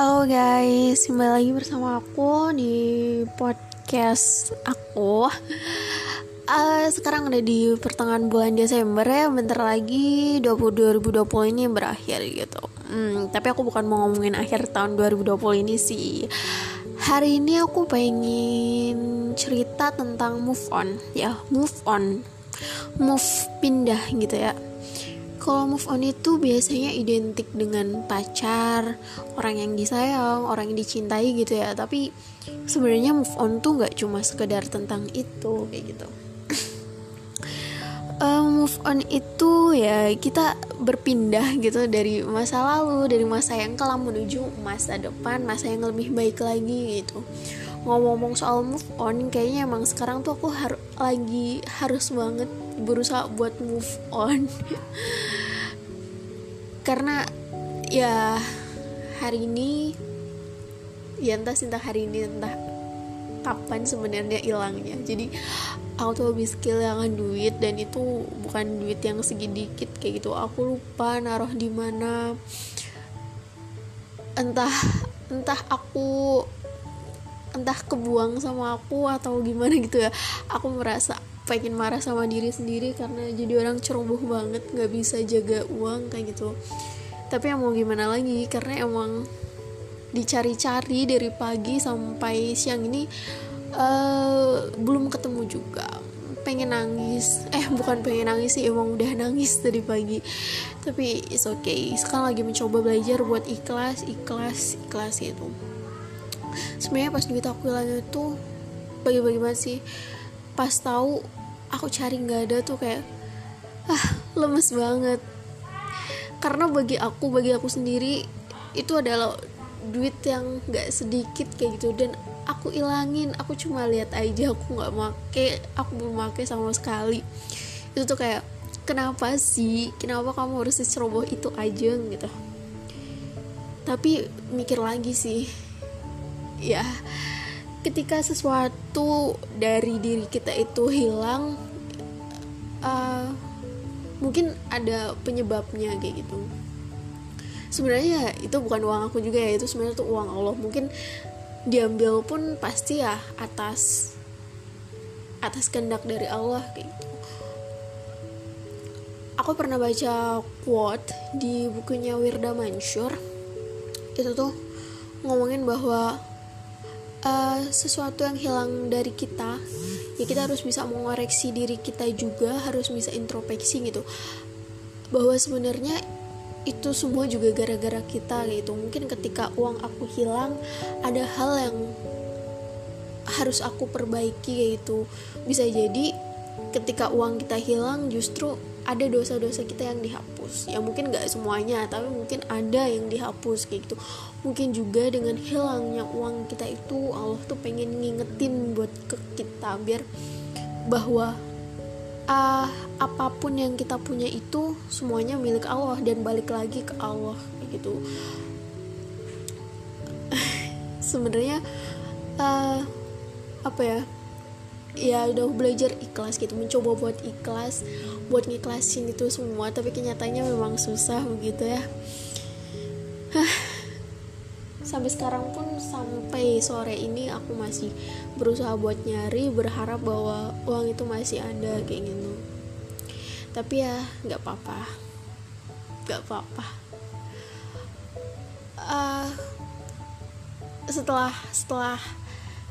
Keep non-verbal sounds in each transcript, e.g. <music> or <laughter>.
Halo guys, kembali lagi bersama aku di podcast aku. Uh, sekarang udah di pertengahan bulan Desember ya, bentar lagi 20, 2020 ini berakhir gitu. Hmm, tapi aku bukan mau ngomongin akhir tahun 2020 ini sih. Hari ini aku pengen cerita tentang move on, ya move on, move pindah gitu ya kalau move on itu biasanya identik dengan pacar, orang yang disayang, orang yang dicintai gitu ya. Tapi sebenarnya move on tuh nggak cuma sekedar tentang itu kayak gitu. uh, <laughs> move on itu ya kita berpindah gitu dari masa lalu, dari masa yang kelam menuju masa depan, masa yang lebih baik lagi gitu. Ngomong-ngomong soal move on, kayaknya emang sekarang tuh aku har lagi harus banget berusaha buat move on. Karena ya hari ini ya entah entah hari ini entah kapan sebenarnya hilangnya. Jadi aku tuh habis kehilangan duit dan itu bukan duit yang sedikit kayak gitu. Aku lupa naruh di mana. Entah entah aku entah kebuang sama aku atau gimana gitu ya aku merasa pengen marah sama diri sendiri karena jadi orang ceroboh banget nggak bisa jaga uang kayak gitu. Tapi yang mau gimana lagi karena emang dicari-cari dari pagi sampai siang ini uh, belum ketemu juga. Pengen nangis eh bukan pengen nangis sih emang udah nangis tadi pagi. Tapi it's okay sekarang lagi mencoba belajar buat ikhlas ikhlas ikhlas itu sebenarnya pas duit aku hilang itu bagi-bagi banget sih. Pas tahu aku cari nggak ada tuh kayak ah lemes banget. Karena bagi aku bagi aku sendiri itu adalah duit yang nggak sedikit kayak gitu. Dan aku ilangin aku cuma lihat aja aku nggak make aku belum make sama sekali. Itu tuh kayak kenapa sih? Kenapa kamu harus seceroboh itu aja? Gitu. Tapi mikir lagi sih ya ketika sesuatu dari diri kita itu hilang uh, mungkin ada penyebabnya kayak gitu. Sebenarnya itu bukan uang aku juga ya itu sebenarnya tuh uang Allah. Mungkin diambil pun pasti ya atas atas kehendak dari Allah kayak gitu. Aku pernah baca quote di bukunya Wirda Mansur. Itu tuh ngomongin bahwa uh, sesuatu yang hilang dari kita ya kita harus bisa mengoreksi diri kita juga harus bisa introspeksi gitu. Bahwa sebenarnya itu semua juga gara-gara kita gitu. Mungkin ketika uang aku hilang ada hal yang harus aku perbaiki yaitu bisa jadi ketika uang kita hilang justru ada dosa-dosa kita yang dihapus. Ya mungkin nggak semuanya tapi mungkin ada yang dihapus kayak gitu. Mungkin juga dengan hilangnya uang kita itu Allah tuh pengen ngingetin buat ke kita biar bahwa uh, apa pun yang kita punya itu semuanya milik Allah dan balik lagi ke Allah gitu. <laughs> Sebenarnya uh, apa ya ya udah belajar ikhlas gitu mencoba buat ikhlas buat ngiklasin itu semua tapi kenyataannya memang susah begitu ya. Sampai sekarang pun sampai sore ini aku masih berusaha buat nyari berharap bahwa uang itu masih ada kayak gitu. Tapi ya nggak apa-apa. Nggak apa-apa. Uh, setelah setelah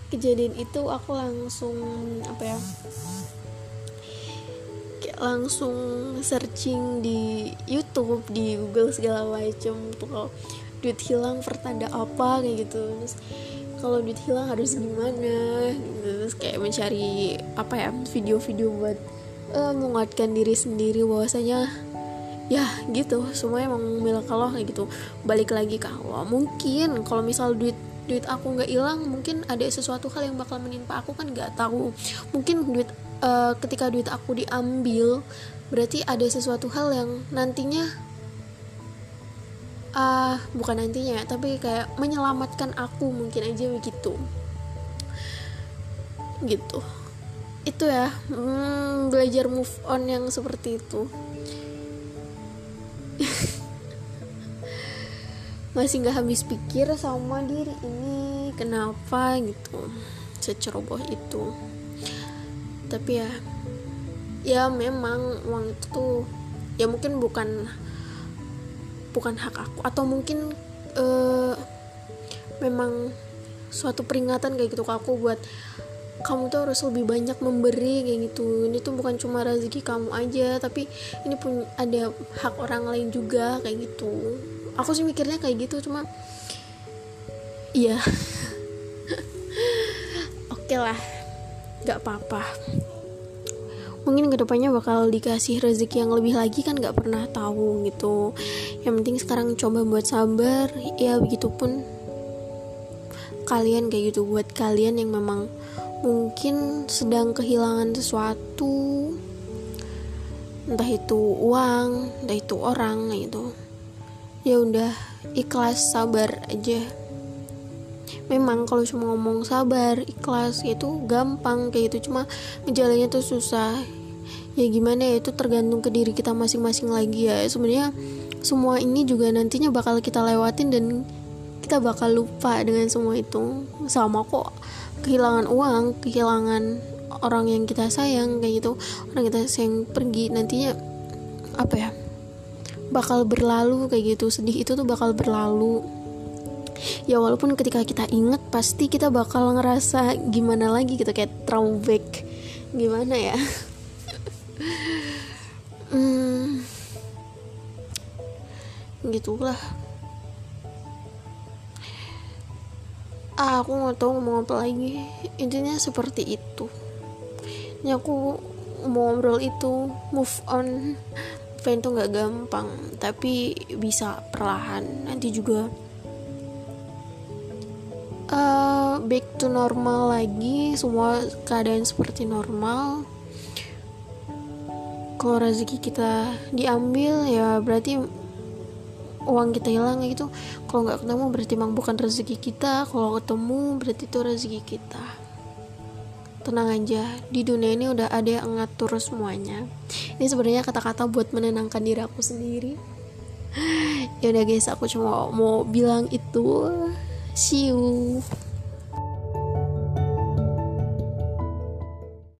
kejadian itu aku langsung apa ya langsung searching di YouTube di Google segala macam tuh duit hilang pertanda apa kayak gitu terus kalau duit hilang harus gimana gitu. terus kayak mencari apa ya video-video buat uh, menguatkan diri sendiri bahwasanya ya gitu. Semuanya emang milik Allah kayak gitu. Balik lagi ke Allah mungkin kalau misal duit duit aku nggak hilang mungkin ada sesuatu hal yang bakal menimpa aku kan nggak tahu. Mungkin duit uh, ketika duit aku diambil berarti ada sesuatu hal yang nantinya uh, bukan nantinya ya tapi kayak menyelamatkan aku mungkin aja begitu. Gitu. Itu ya. Hmm, belajar move on yang seperti itu masih nggak habis pikir sama diri ini kenapa gitu seceroboh itu. Tapi ya ya memang uang itu tuh ya mungkin bukan bukan hak aku. Atau mungkin uh, memang suatu peringatan kayak gitu ke aku buat kamu tuh harus lebih banyak memberi kayak gitu. Ini tuh bukan cuma rezeki kamu aja tapi ini pun ada hak orang lain juga kayak gitu aku sih mikirnya kayak gitu cuma iya. <laughs> Oke okay lah nggak apa-apa. Mungkin ke depannya bakal dikasih rezeki yang lebih lagi kan nggak pernah tahu gitu. Yang penting sekarang coba buat sabar ya begitupun kalian kayak gitu. Buat kalian yang memang mungkin sedang kehilangan sesuatu entah itu uang entah itu orang gitu ya udah ikhlas sabar aja. Memang kalau cuma ngomong sabar ikhlas itu gampang kayak gitu. Cuma ngejalannya tuh susah. Ya gimana ya itu tergantung ke diri kita masing-masing lagi ya. Sebenarnya semua ini juga nantinya bakal kita lewatin dan kita bakal lupa dengan semua itu. Sama kok kehilangan uang kehilangan orang yang kita sayang kayak gitu. Orang kita sayang pergi nantinya apa ya bakal berlalu kayak gitu. Sedih itu tuh bakal berlalu. Ya walaupun ketika kita inget pasti kita bakal ngerasa gimana lagi gitu kayak throwback. Gimana ya? <laughs> Hmm, gitulah. Ah, aku nggak tahu ngomong apa lagi. Intinya seperti itu. Ini aku mau ngobrol itu move on fan tuh nggak gampang tapi bisa perlahan. Nanti juga uh, back to normal lagi semua keadaan seperti normal. Kalau rezeki kita diambil ya berarti uang kita hilang gitu. Kalau nggak ketemu berarti emang bukan rezeki kita. Kalau ketemu berarti itu rezeki kita. Tenang aja di dunia ini udah ada yang ngatur semuanya ini sebenarnya kata-kata buat menenangkan diri aku sendiri. <sighs> Ya udah guys aku cuma mau bilang itu. See you